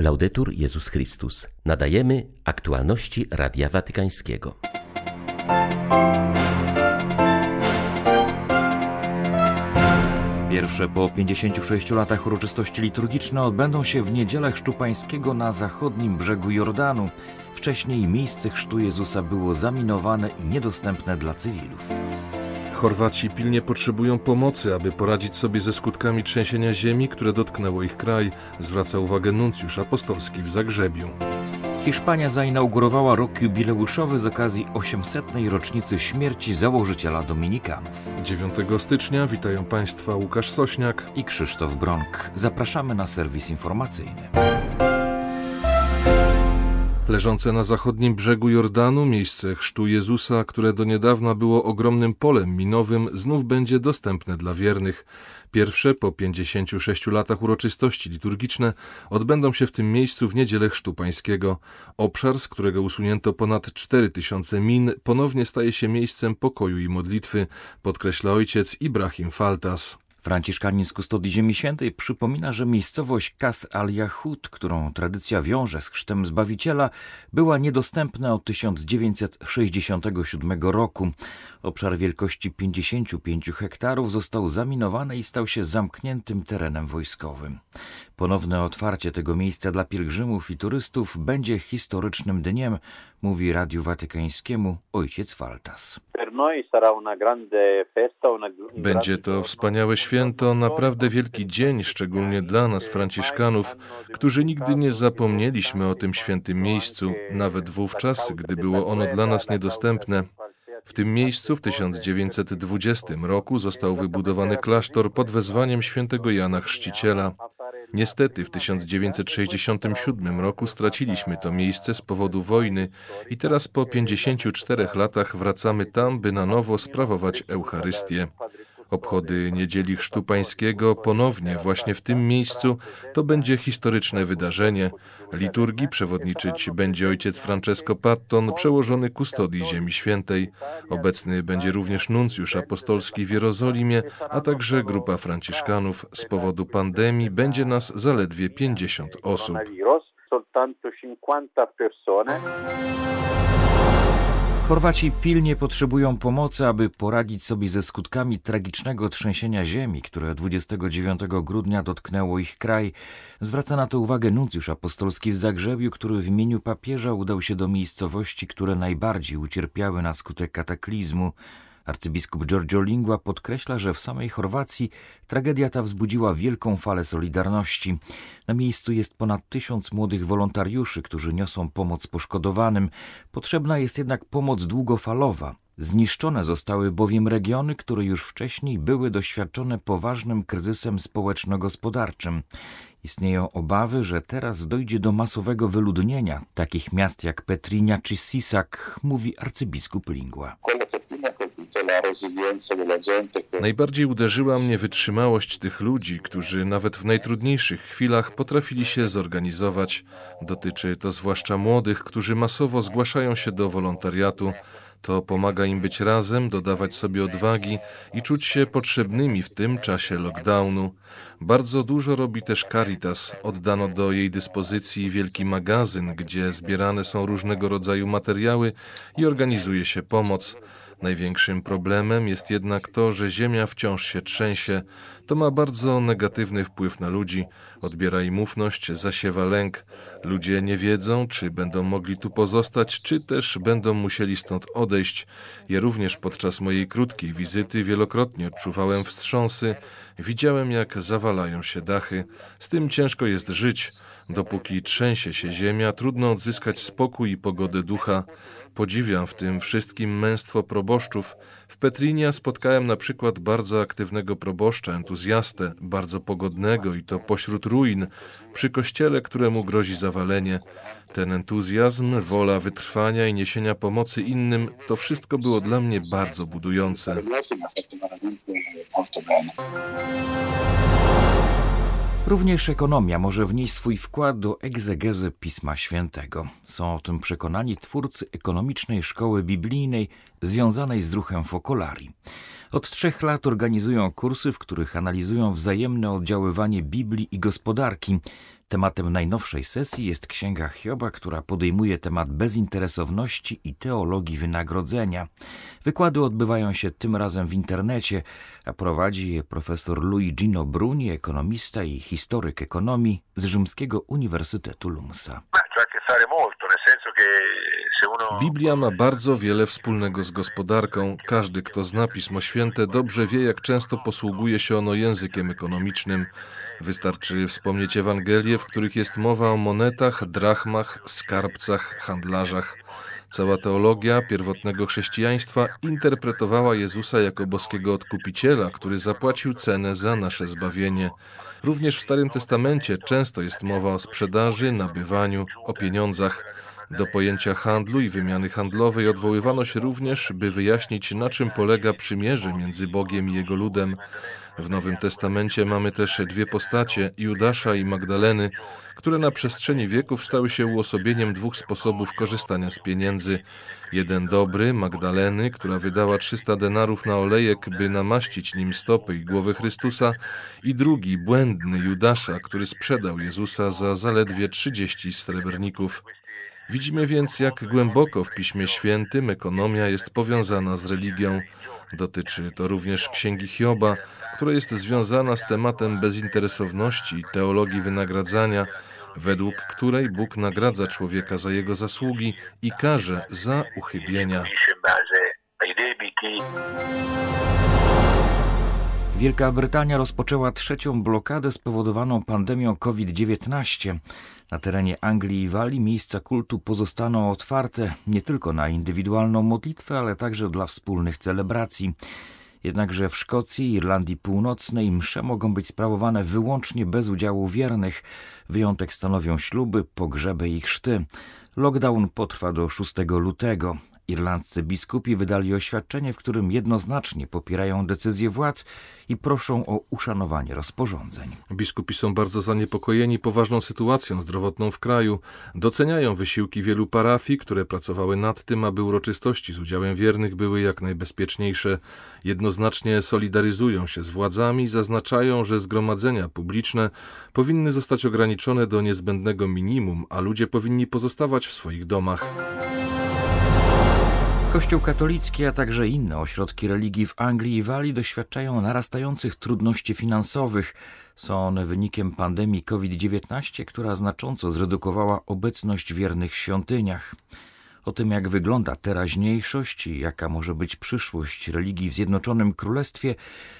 Laudetur Jezus Chrystus. Nadajemy aktualności Radia Watykańskiego. Pierwsze po 56 latach uroczystości liturgiczne odbędą się w niedzielę Chrztu Pańskiego na zachodnim brzegu Jordanu. Wcześniej miejsce chrztu Jezusa było zaminowane i niedostępne dla cywilów. Chorwaci pilnie potrzebują pomocy, aby poradzić sobie ze skutkami trzęsienia ziemi, które dotknęło ich kraj, zwraca uwagę nuncjusz apostolski w Zagrzebiu. Hiszpania zainaugurowała rok jubileuszowy z okazji 800. rocznicy śmierci założyciela Dominikanów. 9 stycznia witają Państwa Łukasz Sośniak i Krzysztof Bronk. Zapraszamy na serwis informacyjny. Leżące na zachodnim brzegu Jordanu miejsce chrztu Jezusa, które do niedawna było ogromnym polem minowym, znów będzie dostępne dla wiernych. Pierwsze po 56 latach uroczystości liturgiczne odbędą się w tym miejscu w niedzielę Chrztu Pańskiego. Obszar, z którego usunięto ponad 4000 min, ponownie staje się miejscem pokoju i modlitwy, podkreśla ojciec Ibrahim Faltas. Franciszkanin z Kustodii Ziemi Świętej przypomina, że miejscowość Kasr al-Yahud, którą tradycja wiąże z chrztem Zbawiciela, była niedostępna od 1967 roku. Obszar wielkości 55 hektarów został zaminowany i stał się zamkniętym terenem wojskowym. Ponowne otwarcie tego miejsca dla pielgrzymów i turystów będzie historycznym dniem, mówi Radiu Watykańskiemu ojciec Faltas. Będzie to wspaniałe święto, naprawdę wielki dzień, szczególnie dla nas, Franciszkanów, którzy nigdy nie zapomnieliśmy o tym świętym miejscu, nawet wówczas, gdy było ono dla nas niedostępne. W tym miejscu w 1920 roku został wybudowany klasztor pod wezwaniem świętego Jana Chrzciciela. Niestety w 1967 roku straciliśmy to miejsce z powodu wojny i teraz po 54 latach wracamy tam, by na nowo sprawować Eucharystię. Obchody Niedzieli Chrztu Pańskiego ponownie właśnie w tym miejscu to będzie historyczne wydarzenie. Liturgii przewodniczyć będzie ojciec Francesco Patton, przełożony kustodii Ziemi Świętej. Obecny będzie również nuncjusz apostolski w Jerozolimie, a także grupa franciszkanów. Z powodu pandemii będzie nas zaledwie 50 osób. Chorwaci pilnie potrzebują pomocy, aby poradzić sobie ze skutkami tragicznego trzęsienia ziemi, które 29 grudnia dotknęło ich kraj. Zwraca na to uwagę nuncjusz apostolski w Zagrzebiu, który w imieniu papieża udał się do miejscowości, które najbardziej ucierpiały na skutek kataklizmu. Arcybiskup Giorgio Lingua podkreśla, że w samej Chorwacji tragedia ta wzbudziła wielką falę solidarności. Na miejscu jest ponad tysiąc młodych wolontariuszy, którzy niosą pomoc poszkodowanym. Potrzebna jest jednak pomoc długofalowa. Zniszczone zostały bowiem regiony, które już wcześniej były doświadczone poważnym kryzysem społeczno-gospodarczym. Istnieją obawy, że teraz dojdzie do masowego wyludnienia takich miast jak Petrinia czy Sisak, mówi arcybiskup Lingua. Najbardziej uderzyła mnie wytrzymałość tych ludzi, którzy nawet w najtrudniejszych chwilach potrafili się zorganizować. Dotyczy to zwłaszcza młodych, którzy masowo zgłaszają się do wolontariatu. To pomaga im być razem, dodawać sobie odwagi i czuć się potrzebnymi w tym czasie lockdownu. Bardzo dużo robi też Caritas. Oddano do jej dyspozycji wielki magazyn, gdzie zbierane są różnego rodzaju materiały i organizuje się pomoc. Największym problemem jest jednak to, że Ziemia wciąż się trzęsie. To ma bardzo negatywny wpływ na ludzi, odbiera im ufność, zasiewa lęk. Ludzie nie wiedzą, czy będą mogli tu pozostać, czy też będą musieli stąd odejść. Ja również podczas mojej krótkiej wizyty wielokrotnie odczuwałem wstrząsy, widziałem jak zawalają się dachy. Z tym ciężko jest żyć. Dopóki trzęsie się ziemia, trudno odzyskać spokój i pogodę ducha. Podziwiam w tym wszystkim męstwo proboszczów. W Petrinia spotkałem na przykład bardzo aktywnego proboszcza, entuzjastę, bardzo pogodnego i to pośród ruin, przy kościele, któremu grozi zawalenie. Ten entuzjazm, wola wytrwania i niesienia pomocy innym, to wszystko było dla mnie bardzo budujące. Również ekonomia może wnieść swój wkład do egzegezy Pisma Świętego. Są o tym przekonani twórcy ekonomicznej szkoły biblijnej związanej z ruchem Focolari. Od trzech lat organizują kursy, w których analizują wzajemne oddziaływanie Biblii i gospodarki. Tematem najnowszej sesji jest Księga Hioba, która podejmuje temat bezinteresowności i teologii wynagrodzenia. Wykłady odbywają się tym razem w internecie, a prowadzi je profesor Luigino Bruni, ekonomista i historyk ekonomii z Rzymskiego Uniwersytetu Lumsa. Biblia ma bardzo wiele wspólnego z gospodarką. Każdy, kto zna Pismo Święte, dobrze wie, jak często posługuje się ono językiem ekonomicznym. Wystarczy wspomnieć Ewangelie, w których jest mowa o monetach, drachmach, skarbcach, handlarzach. Cała teologia pierwotnego chrześcijaństwa interpretowała Jezusa jako boskiego odkupiciela, który zapłacił cenę za nasze zbawienie. Również w Starym Testamencie często jest mowa o sprzedaży, nabywaniu, o pieniądzach. Do pojęcia handlu i wymiany handlowej odwoływano się również, by wyjaśnić, na czym polega przymierze między Bogiem i jego ludem. W Nowym Testamencie mamy też dwie postacie, Judasza i Magdaleny, które na przestrzeni wieków stały się uosobieniem dwóch sposobów korzystania z pieniędzy. Jeden dobry, Magdaleny, która wydała 300 denarów na olejek, by namaścić nim stopy i głowy Chrystusa, i drugi, błędny, Judasza, który sprzedał Jezusa za zaledwie 30 srebrników. Widzimy więc, jak głęboko w Piśmie Świętym ekonomia jest powiązana z religią. Dotyczy to również Księgi Hioba, która jest związana z tematem bezinteresowności i teologii wynagradzania, według której Bóg nagradza człowieka za jego zasługi i karze za uchybienia. Wielka Brytania rozpoczęła trzecią blokadę spowodowaną pandemią COVID-19. Na terenie Anglii i Walii miejsca kultu pozostaną otwarte nie tylko na indywidualną modlitwę, ale także dla wspólnych celebracji. Jednakże w Szkocji i Irlandii Północnej msze mogą być sprawowane wyłącznie bez udziału wiernych. Wyjątek stanowią śluby, pogrzeby i chrzty. Lockdown potrwa do 6 lutego. Irlandzcy biskupi wydali oświadczenie, w którym jednoznacznie popierają decyzje władz i proszą o uszanowanie rozporządzeń. Biskupi są bardzo zaniepokojeni poważną sytuacją zdrowotną w kraju. Doceniają wysiłki wielu parafii, które pracowały nad tym, aby uroczystości z udziałem wiernych były jak najbezpieczniejsze. Jednoznacznie solidaryzują się z władzami i zaznaczają, że zgromadzenia publiczne powinny zostać ograniczone do niezbędnego minimum, a ludzie powinni pozostawać w swoich domach. Kościół katolicki, a także inne ośrodki religii w Anglii i Walii doświadczają narastających trudności finansowych. Są one wynikiem pandemii COVID-19, która znacząco zredukowała obecność wiernych w świątyniach. O tym, jak wygląda teraźniejszość i jaka może być przyszłość religii w Zjednoczonym Królestwie,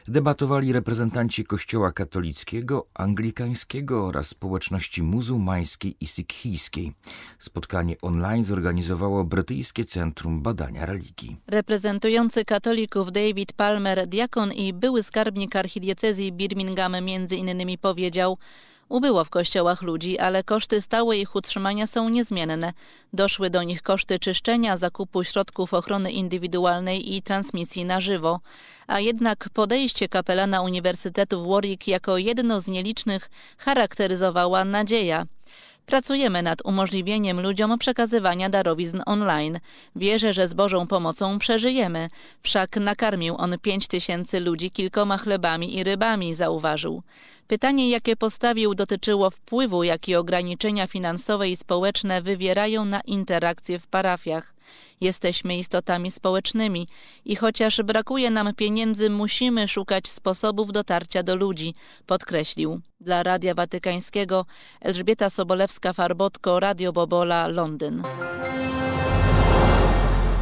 debatowali reprezentanci Kościoła katolickiego, anglikańskiego oraz społeczności muzułmańskiej i sikhijskiej. Spotkanie online zorganizowało Brytyjskie Centrum Badania Religii. Reprezentujący katolików David Palmer, diakon i były skarbnik archidiecezji Birmingham między innymi powiedział, Ubyło w kościołach ludzi, ale koszty stałe ich utrzymania są niezmienne. Doszły do nich koszty czyszczenia, zakupu środków ochrony indywidualnej i transmisji na żywo. A jednak podejście kapelana Uniwersytetu w Warwick jako jedno z nielicznych charakteryzowała nadzieja. Pracujemy nad umożliwieniem ludziom przekazywania darowizn online. Wierzę, że z Bożą pomocą przeżyjemy. Wszak nakarmił on pięć tysięcy ludzi kilkoma chlebami i rybami, zauważył. Pytanie, jakie postawił, dotyczyło wpływu, jaki ograniczenia finansowe i społeczne wywierają na interakcje w parafiach. Jesteśmy istotami społecznymi i chociaż brakuje nam pieniędzy, musimy szukać sposobów dotarcia do ludzi, podkreślił. Dla Radia Watykańskiego Elżbieta Sobolewska-Farbotko, Radio Bobola, Londyn.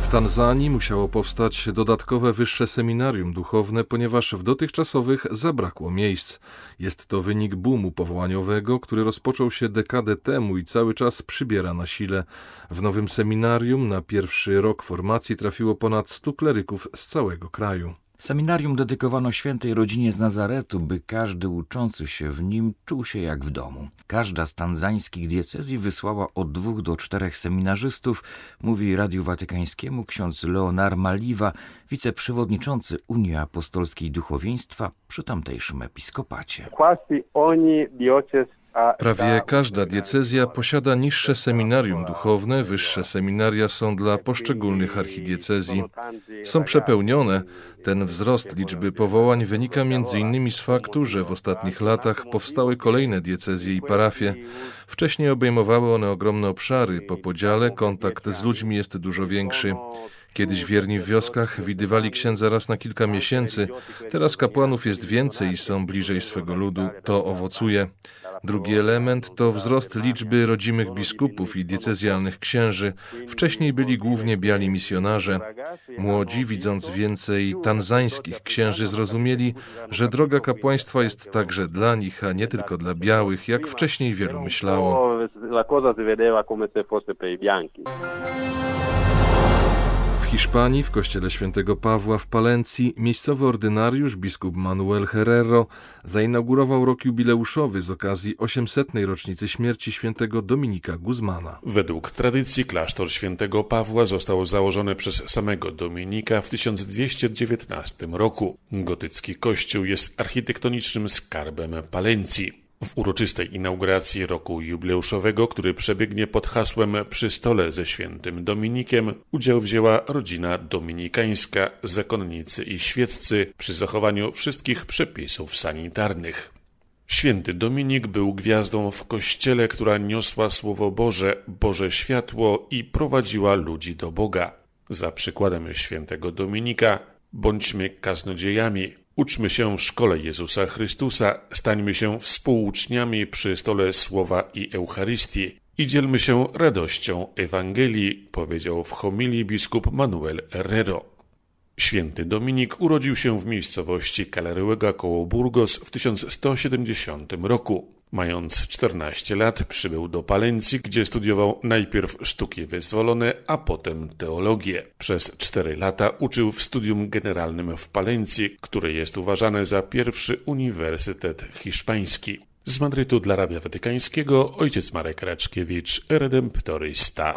W Tanzanii musiało powstać dodatkowe wyższe seminarium duchowne, ponieważ w dotychczasowych zabrakło miejsc. Jest to wynik boomu powołaniowego, który rozpoczął się dekadę temu i cały czas przybiera na sile. W nowym seminarium na pierwszy rok formacji trafiło ponad 100 kleryków z całego kraju. Seminarium dedykowano świętej rodzinie z Nazaretu, by każdy uczący się w nim czuł się jak w domu. Każda z tanzańskich diecezji wysłała od dwóch do czterech seminarzystów, mówi Radiu Watykańskiemu ksiądz Leonar Maliwa, wiceprzewodniczący Unii Apostolskiej Duchowieństwa przy tamtejszym episkopacie. Quasi ogni diocesi Prawie każda diecezja posiada niższe seminarium duchowne, wyższe seminaria są dla poszczególnych archidiecezji. Są przepełnione. Ten wzrost liczby powołań wynika m.in. z faktu, że w ostatnich latach powstały kolejne diecezje i parafie. Wcześniej obejmowały one ogromne obszary. Po podziale kontakt z ludźmi jest dużo większy. Kiedyś wierni w wioskach widywali księdza raz na kilka miesięcy, teraz kapłanów jest więcej i są bliżej swego ludu. To owocuje. Drugi element to wzrost liczby rodzimych biskupów i diecezjalnych księży. Wcześniej byli głównie biali misjonarze. Młodzi, widząc więcej tanzańskich księży, zrozumieli, że droga kapłaństwa jest także dla nich, a nie tylko dla białych, jak wcześniej wielu myślało. Hiszpanii, w kościele świętego Pawła w Palencji, miejscowy ordynariusz biskup Manuel Herrero zainaugurował rok jubileuszowy z okazji 800. rocznicy śmierci świętego Dominika Guzmana. Według tradycji klasztor świętego Pawła został założony przez samego Dominika w 1219 roku. Gotycki kościół jest architektonicznym skarbem Palencji. W uroczystej inauguracji roku jubileuszowego, który przebiegnie pod hasłem Przy stole ze świętym Dominikiem, udział wzięła rodzina dominikańska, zakonnicy i świeccy przy zachowaniu wszystkich przepisów sanitarnych. Święty Dominik był gwiazdą w kościele, która niosła Słowo Boże, Boże światło i prowadziła ludzi do Boga. Za przykładem świętego Dominika bądźmy kaznodziejami, Uczmy się w szkole Jezusa Chrystusa, stańmy się współuczniami przy stole Słowa i Eucharystii i dzielmy się radością Ewangelii, powiedział w homilii biskup Manuel Herrero. Święty Dominik urodził się w miejscowości Caleruega koło Burgos w 1170 roku. Mając 14 lat przybył do Palencji, gdzie studiował najpierw sztuki wyzwolone, a potem teologię. Przez cztery lata uczył w studium generalnym w Palencji, które jest uważane za pierwszy uniwersytet hiszpański. Z Madrytu dla Radia Watykańskiego ojciec Marek Raczkiewicz, redemptorysta.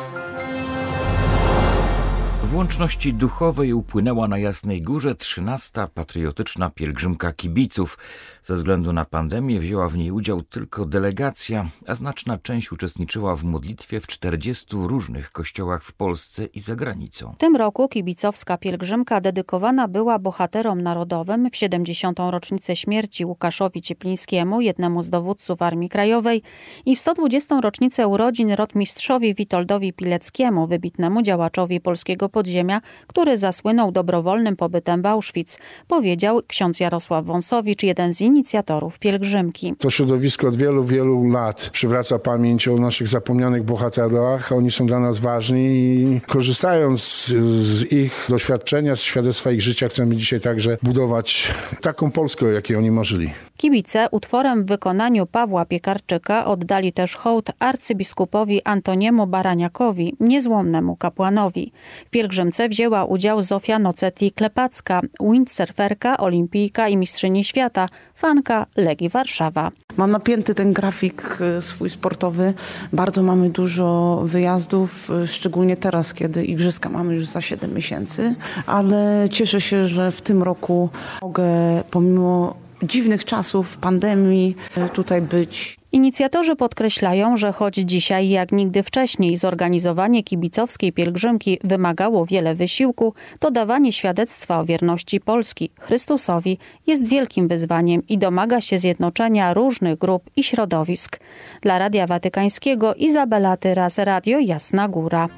W łączności duchowej upłynęła na Jasnej Górze trzynasta patriotyczna pielgrzymka kibiców. Ze względu na pandemię wzięła w niej udział tylko delegacja, a znaczna część uczestniczyła w modlitwie w 40 różnych kościołach w Polsce i za granicą. W tym roku kibicowska pielgrzymka dedykowana była bohaterom narodowym w 70. rocznicę śmierci Łukaszowi Cieplińskiemu, jednemu z dowódców Armii Krajowej i w 120. rocznicę urodzin rotmistrzowi Witoldowi Pileckiemu, wybitnemu działaczowi polskiego podziemia, który zasłynął dobrowolnym pobytem w Auschwitz, powiedział ksiądz Jarosław Wąsowicz, jeden z inicjatorów pielgrzymki. To środowisko od wielu, wielu lat przywraca pamięć o naszych zapomnianych bohaterach. Oni są dla nas ważni i korzystając z ich doświadczenia, z świadectwa ich życia, chcemy dzisiaj także budować taką Polskę, jakiej oni marzyli. Kibice utworem w wykonaniu Pawła Piekarczyka oddali też hołd arcybiskupowi Antoniemu Baraniakowi, niezłomnemu kapłanowi. W pielgrzymce wzięła udział Zofia Noceti Klepacka, windsurferka, olimpijka i mistrzyni świata, fanka Legii Warszawa. Mam napięty ten grafik e, swój sportowy. Bardzo mamy dużo wyjazdów, e, szczególnie teraz, kiedy igrzyska mamy już za 7 miesięcy, ale cieszę się, że w tym roku mogę pomimo dziwnych czasów, pandemii e, tutaj być. Inicjatorzy podkreślają, że choć dzisiaj jak nigdy wcześniej zorganizowanie kibicowskiej pielgrzymki wymagało wiele wysiłku, to dawanie świadectwa o wierności Polski Chrystusowi jest wielkim wyzwaniem i domaga się zjednoczenia różnych grup i środowisk. Dla Radia Watykańskiego Izabela Tyras, Radio Jasna Góra.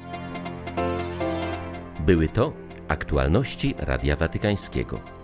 Były to aktualności Radia Watykańskiego.